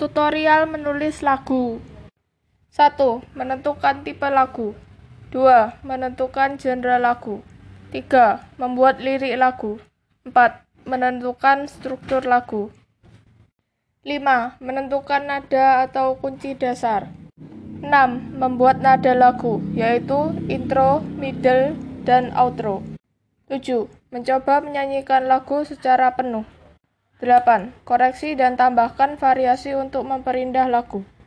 Tutorial menulis lagu 1. Menentukan tipe lagu 2. Menentukan genre lagu 3. Membuat lirik lagu 4. Menentukan struktur lagu 5. Menentukan nada atau kunci dasar 6. Membuat nada lagu, yaitu intro, middle, dan outro 7. Mencoba menyanyikan lagu secara penuh 8. Koreksi dan tambahkan variasi untuk memperindah lagu.